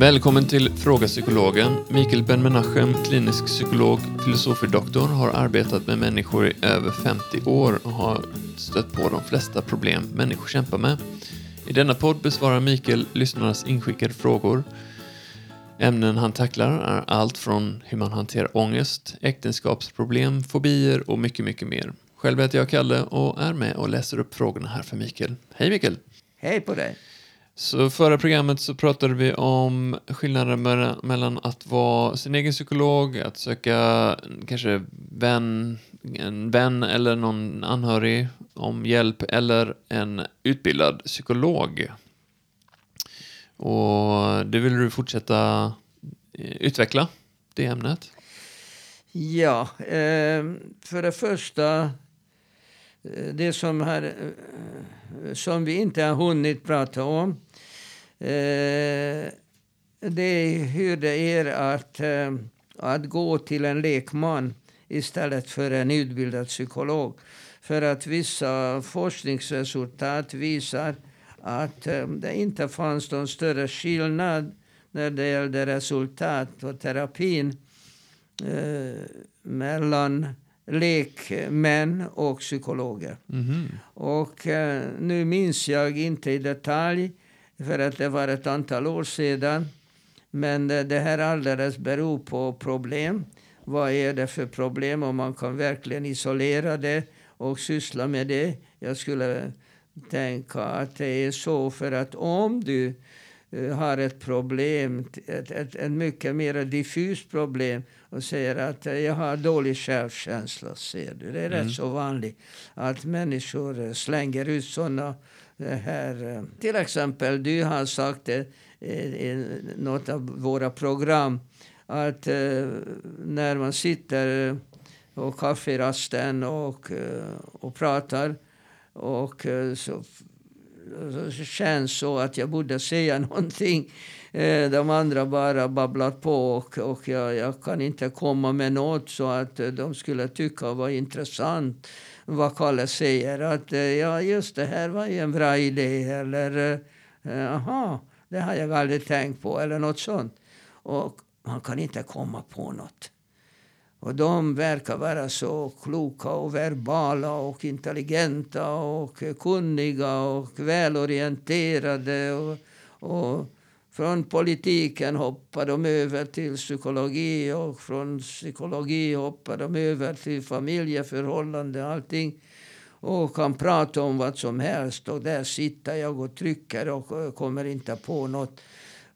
Välkommen till Fråga Psykologen. Mikael Ben-Menachem, klinisk psykolog, filosofie-doktor, har arbetat med människor i över 50 år och har stött på de flesta problem människor kämpar med. I denna podd besvarar Mikael lyssnarnas inskickade frågor. Ämnen han tacklar är allt från hur man hanterar ångest, äktenskapsproblem, fobier och mycket, mycket mer. Själv heter jag Kalle och är med och läser upp frågorna här för Mikael. Hej Mikael! Hej på dig! Så förra programmet så pratade vi om skillnaden mellan- att vara sin egen psykolog, att söka kanske vän, en vän eller någon anhörig om hjälp eller en utbildad psykolog. Och det vill du fortsätta eh, utveckla, det ämnet. Ja, eh, för det första, eh, det som, här, som vi inte har hunnit prata om, eh, det är hur det är att, eh, att gå till en lekman istället för en utbildad psykolog. För att vissa forskningsresultat visar att eh, det inte fanns någon större skillnad när det gällde resultat på terapin eh, mellan lekmän och psykologer. Mhm. Och eh, nu minns jag inte i detalj, för att det var ett antal år sedan. Men eh, det här alldeles beror på problem. Vad är det för problem? Om man kan verkligen isolera det och syssla med det. Jag skulle tänka att det är så för att om du eh, har ett problem, ett, ett, ett mycket mer diffust problem och säger att eh, jag har dålig självkänsla, ser du. Det är rätt så vanligt att människor slänger ut sådana här... Eh, till exempel, du har sagt det eh, i något av våra program att eh, när man sitter på kafferasten och, och pratar och så så känns så att jag borde säga någonting. De andra bara babblar på och, och jag, jag kan inte komma med något så att de skulle tycka var intressant vad Kalle säger. Att eh, ja, just det här var ju en bra idé eller eh, eh, jaha, det har jag aldrig tänkt på eller något sånt. Och man kan inte komma på något. Och de verkar vara så kloka och verbala och intelligenta och kunniga och välorienterade. Och, och från politiken hoppar de över till psykologi och från psykologi hoppar de över till familjeförhållanden och allting. Och kan prata om vad som helst och där sitter jag och trycker och eh, kommer inte på något.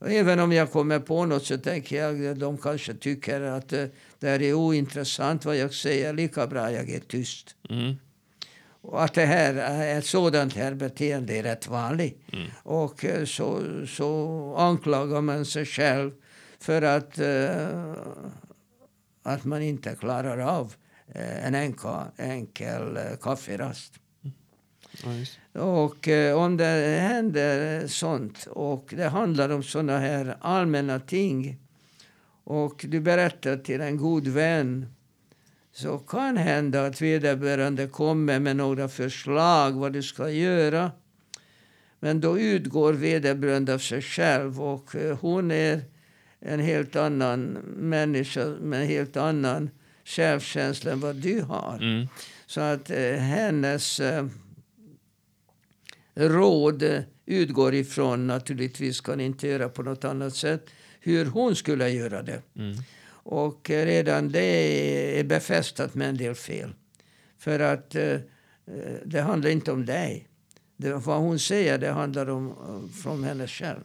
Även om jag kommer på något så tänker jag att de kanske tycker att eh, det är ointressant vad jag säger. Lika bra jag är tyst. Mm. Och att det här, eh, ett sådant här beteende är rätt vanligt. Och eh, så, så anklagar man sig själv för att, eh, att man inte klarar av en enka, enkel kafferast. Just. Och om det händer sånt och det handlar om såna här allmänna ting och du berättar till en god vän så kan hända att vederbörande kommer med några förslag vad du ska göra. Men då utgår vederbörande av sig själv och eh, hon är en helt annan människa med en helt annan självkänsla än vad du har. Mm. Så att eh, hennes eh, råd utgår ifrån, naturligtvis kan inte göra på något annat sätt, hur hon skulle göra det. Mm. Och redan det är befästat med en del fel. För att eh, eh, det handlar inte om dig. Det, vad hon säger det handlar om eh, från henne själv.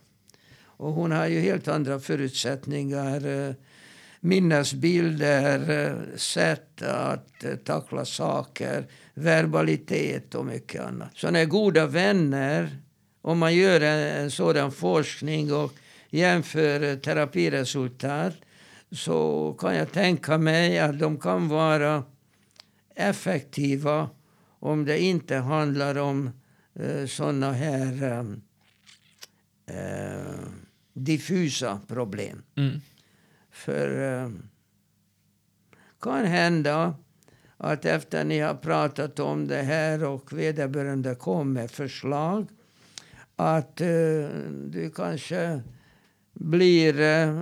Och hon har ju helt andra förutsättningar. Eh, minnesbilder, eh, sätt att eh, tackla saker, verbalitet och mycket annat. Så när goda vänner, om man gör en, en sådan forskning och jämför eh, terapiresultat så kan jag tänka mig att de kan vara effektiva om det inte handlar om eh, såna här eh, eh, diffusa problem. Mm. För eh, kan hända att efter ni har pratat om det här och vederbörande kom med förslag att eh, du kanske blir eh,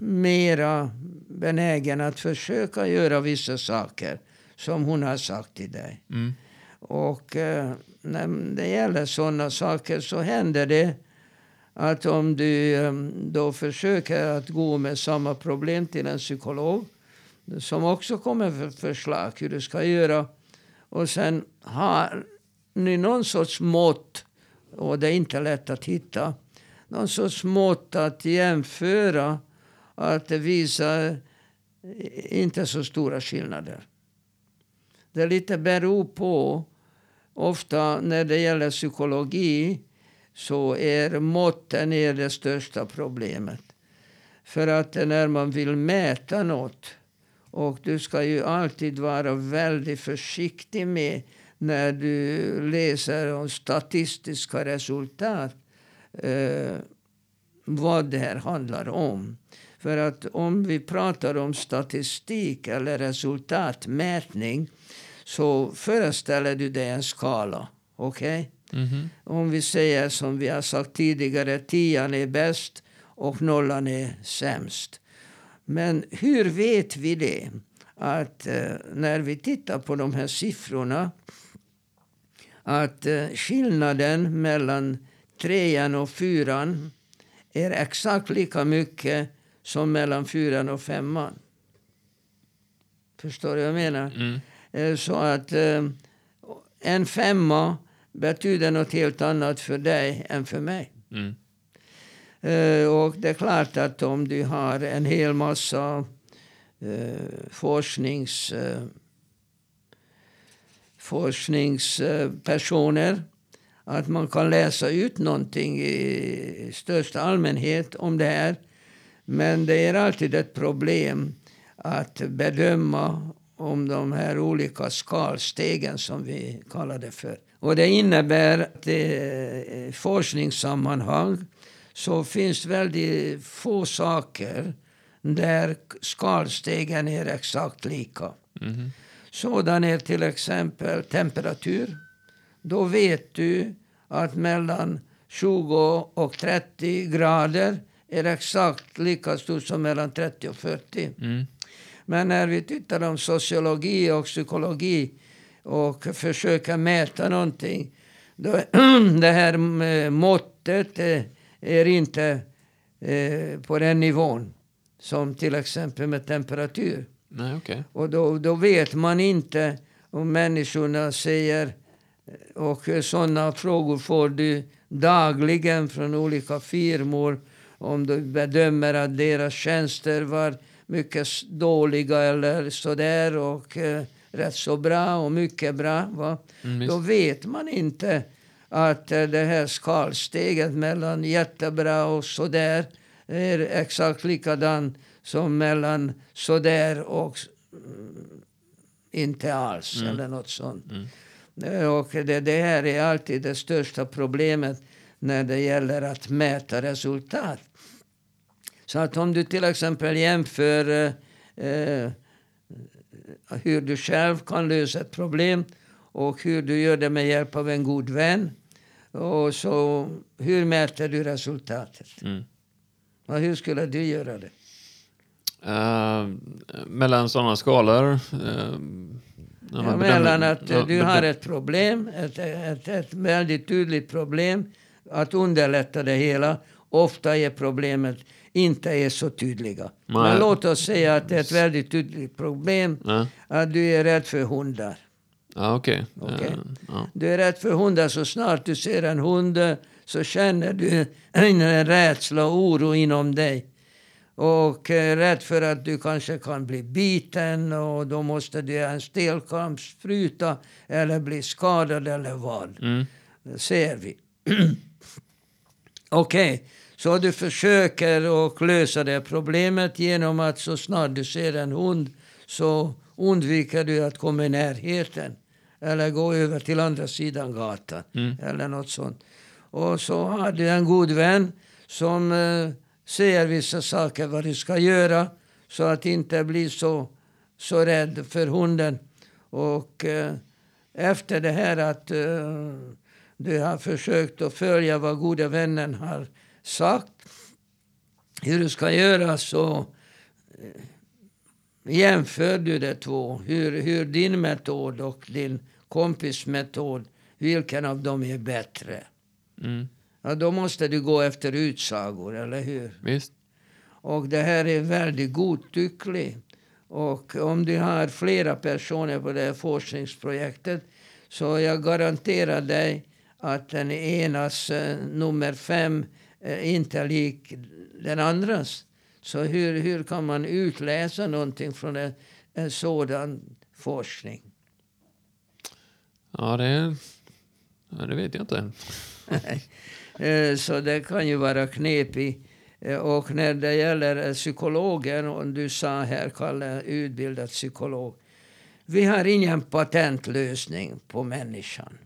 mera benägen att försöka göra vissa saker som hon har sagt till dig. Mm. Och eh, när det gäller sådana saker så händer det att om du eh, då försöker att gå med samma problem till en psykolog som också kommer med förslag hur du ska göra och sen har ni någon sorts mått, och det är inte lätt att hitta, någon sorts mått att jämföra att det visar eh, inte så stora skillnader. Det lite beror på, ofta när det gäller psykologi så är måtten är det största problemet. För att när man vill mäta något och du ska ju alltid vara väldigt försiktig med när du läser om statistiska resultat eh, vad det här handlar om. För att om vi pratar om statistik eller resultatmätning så föreställer du dig en skala. Okej? Okay? Mhm. Om vi säger som vi har sagt tidigare, tian är bäst och nollan är sämst. Men hur vet vi det? Att eh, när vi tittar på de här siffrorna att eh, skillnaden mellan trean och fyran är exakt lika mycket som mellan fyran och femman. Förstår du vad jag menar? Mm. Eh, Så att eh, en femma betyder något helt annat för dig än för mig. Mm. Eh, Och det är klart att om du har en hel massa forsknings, forskningspersoner att man kan läsa ut någonting i största allmänhet om det här. Men det är alltid ett problem att bedöma om de här olika skalstegen som vi kallar det för. Och det innebär att i forskningssammanhang så finns väldigt få saker där skalstegen är exakt lika. Mhm. Sådan är till exempel temperatur. Då vet du att mellan 20 och 30 grader är exakt lika stort som mellan 30 och 40. Mm. Men när vi tittar om sociologi och psykologi och försöker mäta någonting, då det här eh, måttet eh, är inte eh, på den nivån som till exempel med temperatur. Nej, okej. Och då, då vet man inte om människorna säger och sådana frågor får du dagligen från olika firmor om du bedömer att deras tjänster var mycket dåliga eller sådär och eh, rätt så bra och mycket bra. Va? Mm, Då vet man inte att eh, det här skalsteget mellan jättebra och sådär är exakt likadan som mellan sådär och mm, inte alls Mm. eller något sånt. Mm. Eh, Och det, det här är alltid det största problemet när det gäller att mäta resultat. Så att om du till exempel jämför eh, eh, hur du själv kan lösa ett problem och hur du gör det med hjälp av en god vän. Och så hur mäter du resultatet? Mm. Och hur skulle du göra det? Eh, mellan sådana skalor. när Ja, mellan att ja, du har ett problem, ett, ett, ett väldigt tydligt problem, att underlätta det hela. Ofta är problemet inte är så tydliga. Nej. Men låt oss säga att det är ett väldigt tydligt problem, Ja, att du är rädd för hundar. ja okej. Okej. Eh, ja. Du är rädd för hundar så snart du ser en hund så känner du en rädsla och oro inom dig. Och eh, rädd för att du kanske kan bli biten och då måste du ha en stelkrampsspruta eller bli skadad eller vad. Mm. Det ser vi. Okej, så du försöker att lösa det problemet genom att så snart du ser en hund så undviker du att komma i närheten. Eller gå över till andra sidan gatan. Mm. Eller något sånt. Och så har du en god vän som eh, säger vissa saker vad du ska göra så att inte bli så, så rädd för hunden. Och eh, efter det här att eh, du har försökt att följa vad gode vännen har sagt hur du ska göra så eh, jämför du de två. Hur, hur din metod och din kompis metod, vilken av dem är bättre? Mm. Ja, då måste du gå efter utsagor, eller hur? Visst. Och det här är väldigt godtyckligt. Och om du har flera personer på det här forskningsprojektet så jag garanterar dig att den enas eh, nummer fem inte är lik den andras. Så hur, hur kan man utläsa någonting från en, en sådan forskning? Ja, det, ja, det vet jag inte. Eh, Så det kan ju vara knepigt. Eh, Och när det gäller eh, psykologer, och du sa här, Kalle, utbildad psykolog. Vi har ingen patentlösning på människan.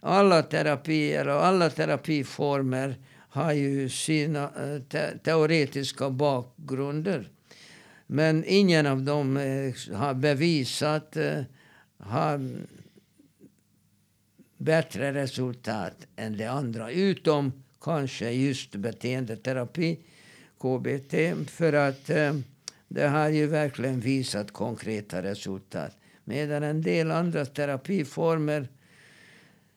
Alla terapier och alla terapiformer har ju sina eh, te teoretiska bakgrunder. Men ingen av dem eh, har bevisat eh, har bättre resultat än det andra. Utom kanske just beteendeterapi, KBT. För att det har ju verkligen visat konkreta resultat. Medan en del andra terapiformer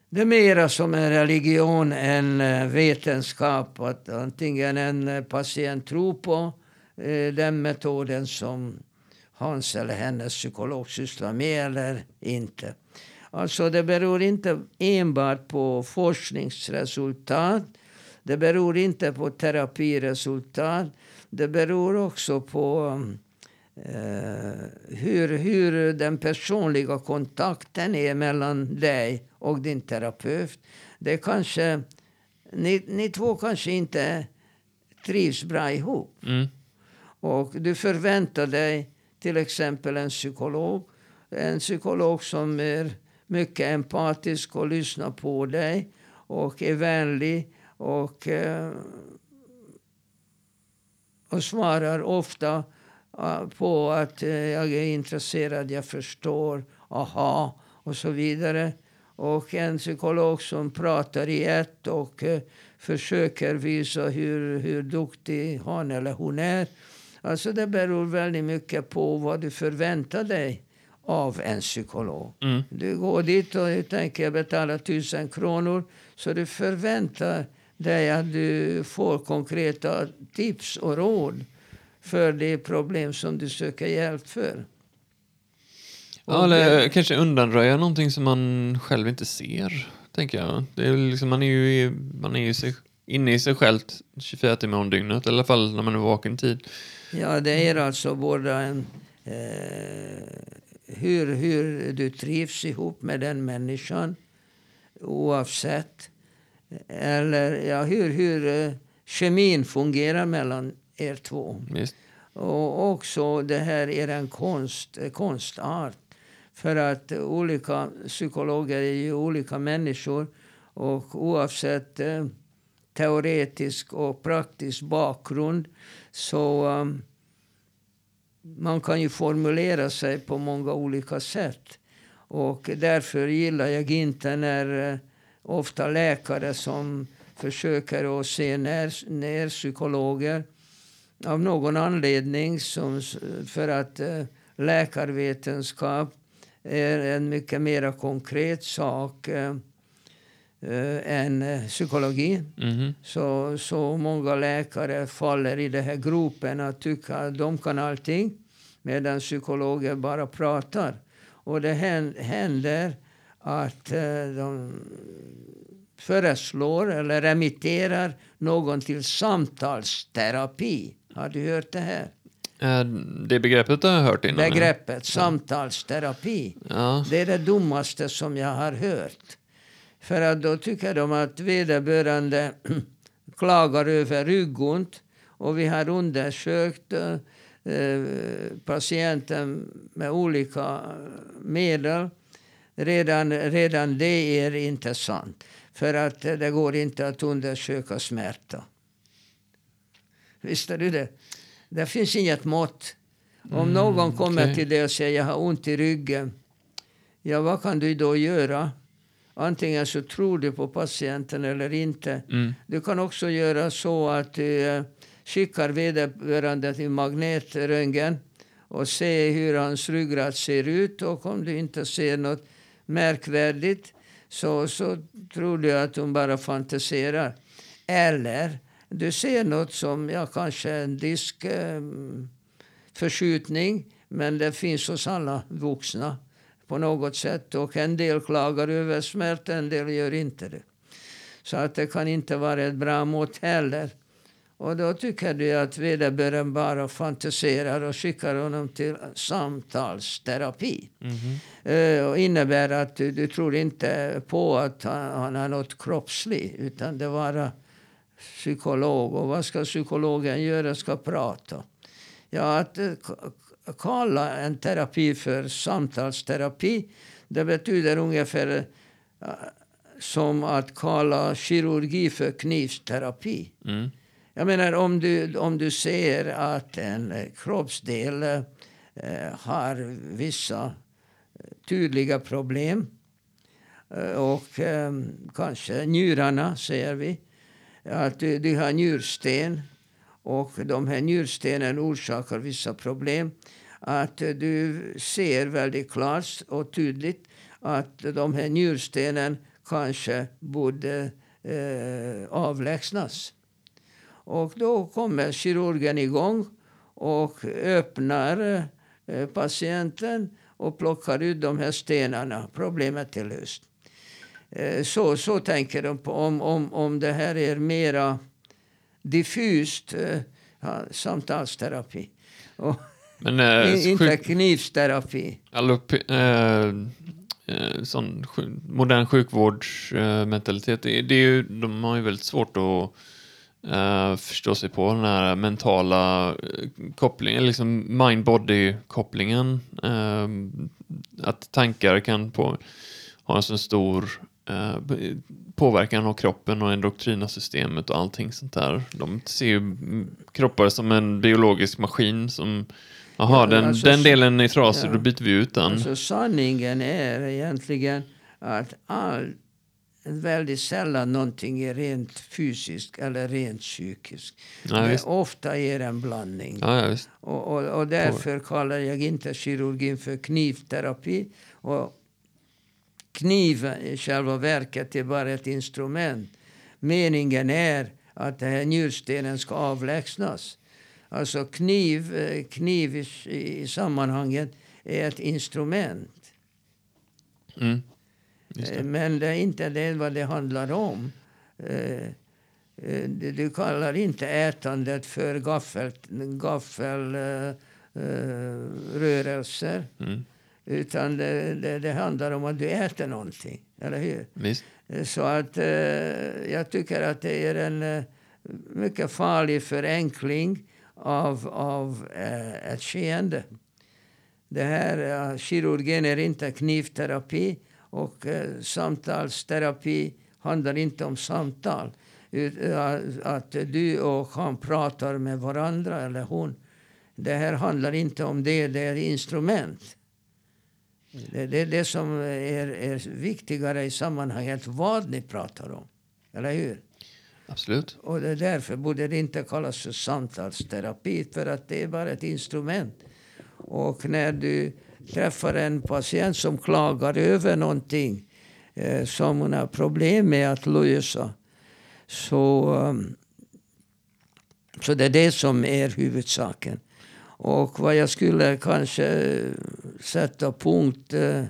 det är mera som en religion än eh, vetenskap. Att antingen en eh, patient tror på eh, den metoden som hans eller hennes psykolog sysslar med eller inte. Alltså det beror inte enbart på forskningsresultat. Det beror inte på terapiresultat. Det beror också på mm, hur, hur den personliga kontakten är mellan dig och din terapeut. Det kanske, ni, ni två kanske inte trivs bra ihop. Mm. Och du förväntar dig till exempel en psykolog. En psykolog som är mycket empatisk och lyssnar på dig och är vänlig och, eh, och svarar ofta eh, på att eh, jag är intresserad, jag förstår, aha och så vidare. Och en psykolog som pratar i ett och eh, försöker visa hur, hur duktig han eller hon är. Alltså det beror väldigt mycket på vad du förväntar dig av en psykolog. Mm. Du går dit och du tänker betala tusen kronor så du förväntar dig att du får konkreta tips och råd för det problem som du söker hjälp för. Ja, eller kanske undanröja någonting som man själv inte ser, tänker jag. Det är liksom, man är ju, i, man är ju sig, inne i sig själv 24 timmar om dygnet, i alla fall när man är vaken tid. Ja, det är alltså både en, eh, hur, hur du trivs ihop med den människan oavsett. Eller ja, hur, hur eh, kemin fungerar mellan er två. Visst. Och också det här är en konst, konstart. För att olika psykologer är ju olika människor. Och oavsett eh, teoretisk och praktisk bakgrund så um, man kan ju formulera sig på många olika sätt. Och därför gillar jag inte när eh, ofta läkare som försöker att se ner, ner psykologer av någon anledning som, för att eh, läkarvetenskap är en mycket mer konkret sak eh, eh, än eh, psykologi. Mhm. Så, så många läkare faller i den här gropen att tycka att de kan allting medan psykologer bara pratar. Och det hän- händer att eh, de föreslår eller remitterar någon till samtalsterapi. Har du hört det här? Eh, Det begreppet har jag hört innan. ja. Begreppet samtalsterapi. Ja. Det är det dummaste som jag har hört. För att då tycker de att vederbörande klagar över ryggont och vi har undersökt eh, patienten med olika medel. Redan, redan det är inte sant. För att det går inte att undersöka smärta. Visste du det? Det finns inget mått. Om någon kommer okej. till dig och säger jag har ont i ryggen. Ja, vad kan du då göra? Antingen så tror du på patienten eller inte. Mm. Du kan också göra så att du eh, skickar vederbörande till magnetröntgen och ser hur hans ryggrad ser ut. Och om du inte ser något märkvärdigt så, så tror du att hon bara fantiserar. Eller du ser något som ja, kanske en diskförskjutning eh, men det finns hos alla vuxna på något sätt. Och en del klagar över smärta, en del gör inte det. Så att det kan inte vara ett bra mått heller. Och då tycker du att vederbörande bara fantiserar och skickar honom till samtalsterapi. Mm -hmm. uh, och innebär att du, du, tror inte på att han, han har något kroppsligt utan det var psykolog. Och vad ska psykologen göra? Ska prata. Ja, att uh, kalla en terapi för samtalsterapi det betyder ungefär uh, som att kalla kirurgi för knivsterapi. Mm. Jag menar om du, om du ser att en kroppsdel eh, har vissa eh, tydliga problem eh, och eh, kanske njurarna, säger vi. Att du, har njursten och de här njurstenen orsakar vissa problem. Att du ser väldigt klart och tydligt att de här njurstenen kanske borde eh, avlägsnas. Och då kommer kirurgen igång och öppnar eh, patienten och plockar ut de här stenarna. Problemet är löst. Eh, så, så tänker de på. Om, om, om det här är mera diffust eh, samtalsterapi. Och Men, äh, inte knivsterapi. Allopi, äh, sån modern sjukvårdsmentalitet, det är ju, de har ju väldigt svårt att uh, förstå sig på den här mentala kopplingen, liksom mind-body-kopplingen. Uh, att tankar kan på, ha en så stor påverkan av kroppen och endoktrina systemet och allting sånt där. De ser ju kroppar som en biologisk maskin som Jaha, ja, den, alltså, den delen är trasig, ja, då byter vi ut den. Alltså sanningen är egentligen att allt väldigt sällan någonting är rent fysiskt eller rent psykiskt. Ja, det ofta är en blandning. Ja, och, och, och, därför kallar jag inte kirurgin för knivterapi. Och kniven i själva verket är bara ett instrument. Meningen är att den här njurstenen ska avlägsnas. Alltså kniv, eh, kniv i, i sammanhanget är ett instrument. Mm. Eh, men det är inte det vad det handlar om. Eh, du kallar inte ätandet för gaffel, gaffelrörelser. Mm. Utan det, det, det, handlar om att du äter någonting. Eller hur? Visst. Så att jag tycker att det är en mycket farlig förenkling av, av ett skeende. Det här, kirurgin är inte knivterapi. Och eh, samtalsterapi handlar inte om samtal. Att du och han pratar med varandra, eller hon. Det här handlar inte om det, det är instrument. Det är det, det, som är, är viktigare i sammanhanget, vad ni pratar om. Eller hur? Absolut. Och det därför borde det inte kallas för samtalsterapi, för att det är bara ett instrument. Och när du träffar en patient som klagar över någonting eh, som hon har problem med att lösa. Så, um, så det är det som är huvudsaken. Och vad jag skulle kanske sätta punkt eh,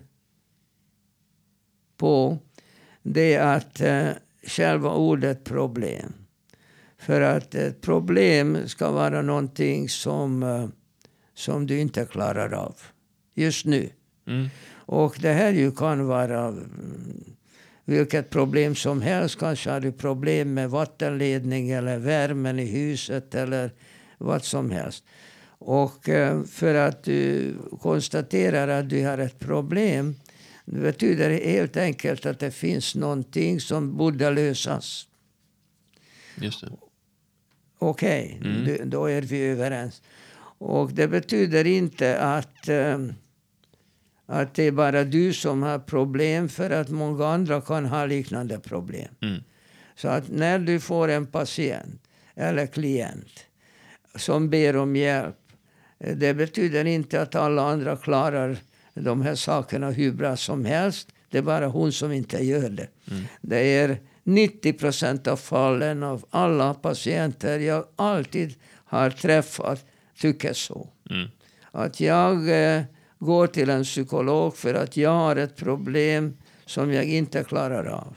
på det är att eh, själva ordet problem. För att ett problem ska vara någonting som, eh, som du inte klarar av just nu. Mm. Och det här ju kan vara mm, vilket problem som helst. Kanske har du problem med vattenledning eller värmen i huset eller vad som helst. Och eh, för att du konstaterar att du har ett problem det betyder helt enkelt att det finns någonting som borde lösas. Just det. Okej, okay, mm. då är vi överens. Och det betyder inte att um, att det är bara du som har problem för att många andra kan ha liknande problem. Mm. Så att när du får en patient eller klient som ber om hjälp. Det betyder inte att alla andra klarar de här sakerna hur bra som helst. Det är bara hon som inte gör det. Mm. Det är 90 procent av fallen av alla patienter jag alltid har träffat tycker så. Mm. Att jag eh, går till en psykolog för att jag har ett problem som jag inte klarar av.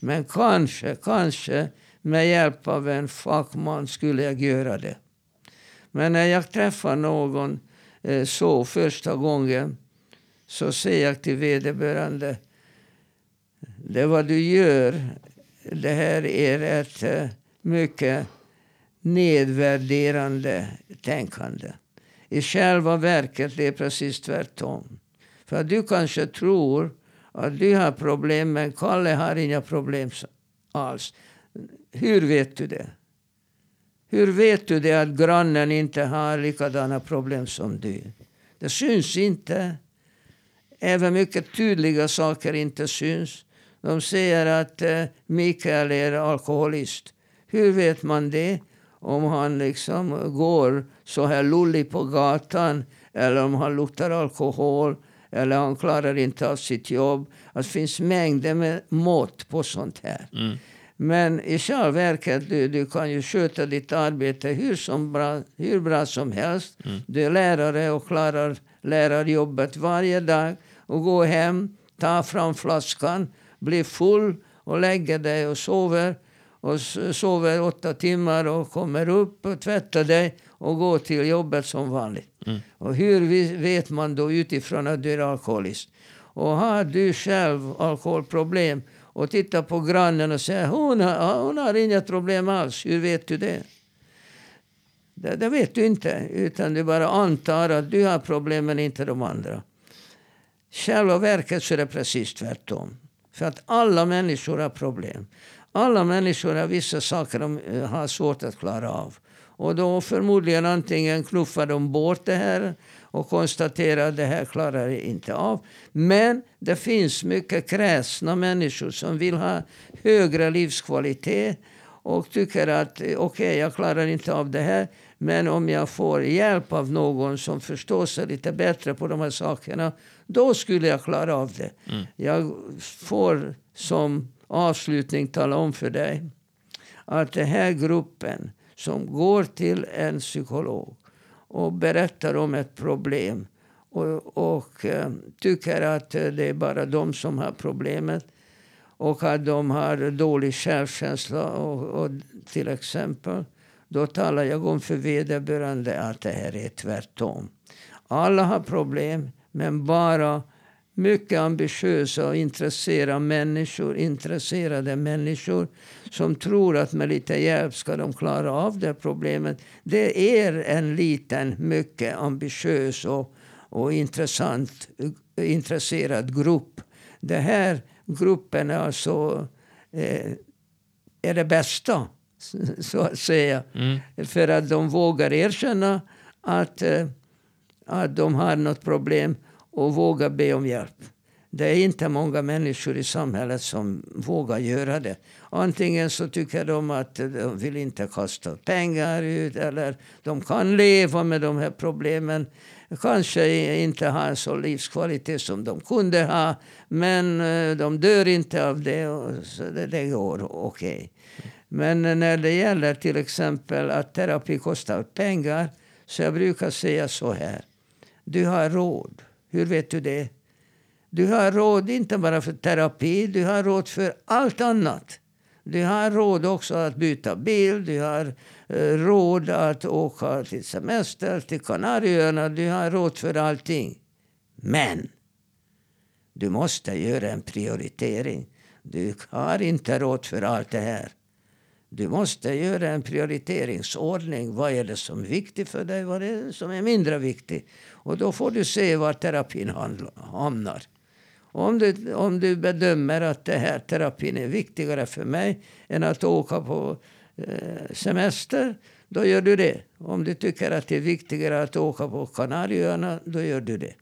Men kanske, kanske med hjälp av en fackman skulle jag göra det. Men när jag träffar någon eh, så första gången så säger jag till vederbörande det vad du gör, det här är ett eh, mycket nedvärderande tänkande. I själva verket det är precis tvärtom. För du kanske tror att du har problem men Kalle har inga problem alls. Hur vet du det? Hur vet du det att grannen inte har likadana problem som du? Det syns inte. Även mycket tydliga saker inte syns. De säger att eh, Mikael är alkoholist. Hur vet man det? Om han liksom går så här lullig på gatan eller om han luktar alkohol eller han klarar inte av sitt jobb. det finns mängder med mått på sånt här. Mm. Men i själva verket, du, du kan ju sköta ditt arbete hur, som bra, hur bra som helst. Mm. Du är lärare och klarar lärarjobbet varje dag. Och gå hem, ta fram flaskan, bli full och lägger dig och sover. Och sover åtta timmar och kommer upp och tvättar dig och går till jobbet som vanligt. Mm. Och hur vet man då utifrån att du är alkoholist? Och har du själv alkoholproblem och tittar på grannen och säger hon har, hon har inga problem alls. Hur vet du det? det? Det vet du inte, utan du bara antar att du har problem men inte de andra. Själva verket så är det precis tvärtom. För att alla människor har problem. Alla människor har vissa saker de eh, har svårt att klara av. Och då förmodligen antingen knuffar de bort det här och konstaterar att det här klarar jag inte av. Men det finns mycket kräsna människor som vill ha högre livskvalitet och tycker att okej, okay, jag klarar inte av det här. Men om jag får hjälp av någon som förstår sig lite bättre på de här sakerna, då skulle jag klara av det. Mm. Jag får som avslutning tala om för dig att den här gruppen som går till en psykolog och berättar om ett problem och, och eh, tycker att det är bara de som har problemet och att de har dålig självkänsla och, och till exempel då talar jag om för vederbörande att det här är tvärtom. Alla har problem, men bara mycket ambitiösa och intresserade människor, intresserade människor som tror att med lite hjälp ska de klara av det problemet. Det är en liten, mycket ambitiös och, och intressant, intresserad grupp. Den här gruppen är alltså eh, är det bästa, så att säga. Mm. För att de vågar erkänna att, eh, att de har något problem och våga be om hjälp. Det är inte många människor i samhället som vågar göra det. Antingen så tycker de att de vill inte kasta pengar ut eller de kan leva med de här problemen. Kanske inte ha en sån livskvalitet som de kunde ha men eh, de dör inte av det. Så det, det går okej. Okay. Men när det gäller till exempel att terapi kostar pengar så jag brukar säga så här. Du har råd hur vet du det? Du har råd inte bara för terapi, du har råd för allt annat. Du har råd också att byta bil, du har eh, råd att åka till semester till Kanarieöarna, du har råd för allting. Men du måste göra en prioritering. Du har inte råd för allt det här. Du måste göra en prioriteringsordning. Vad är det som är viktigt för dig? Vad är det som är mindre viktigt? Och då får du se var terapin hamnar. Om du, om du bedömer att det här terapin är viktigare för mig än att åka på eh, semester, då gör du det. Om du tycker att det är viktigare att åka på Kanarieöarna, då gör du det.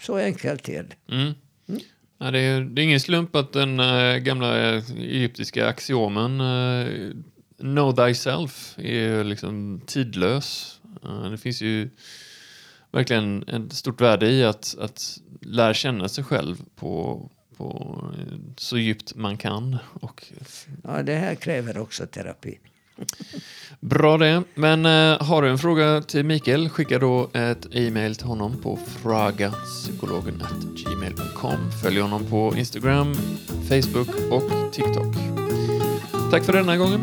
Så enkelt är det. Mm. Mm. Ja, det, är, det är ingen slump att den äh, gamla egyptiska axiomen äh, Know thyself är liksom tidlös. Eh, Det finns ju verkligen ett stort värde i att, att lära känna sig själv på, på eh, så djupt man kan. Och Ja, det här kräver också terapi. Bra det. Men eh, har du en fråga till Mikael, skicka då ett e-mail till honom på fragapsykologen.gmail.com. Följ honom på Instagram, Facebook och TikTok. Tack för denna gången.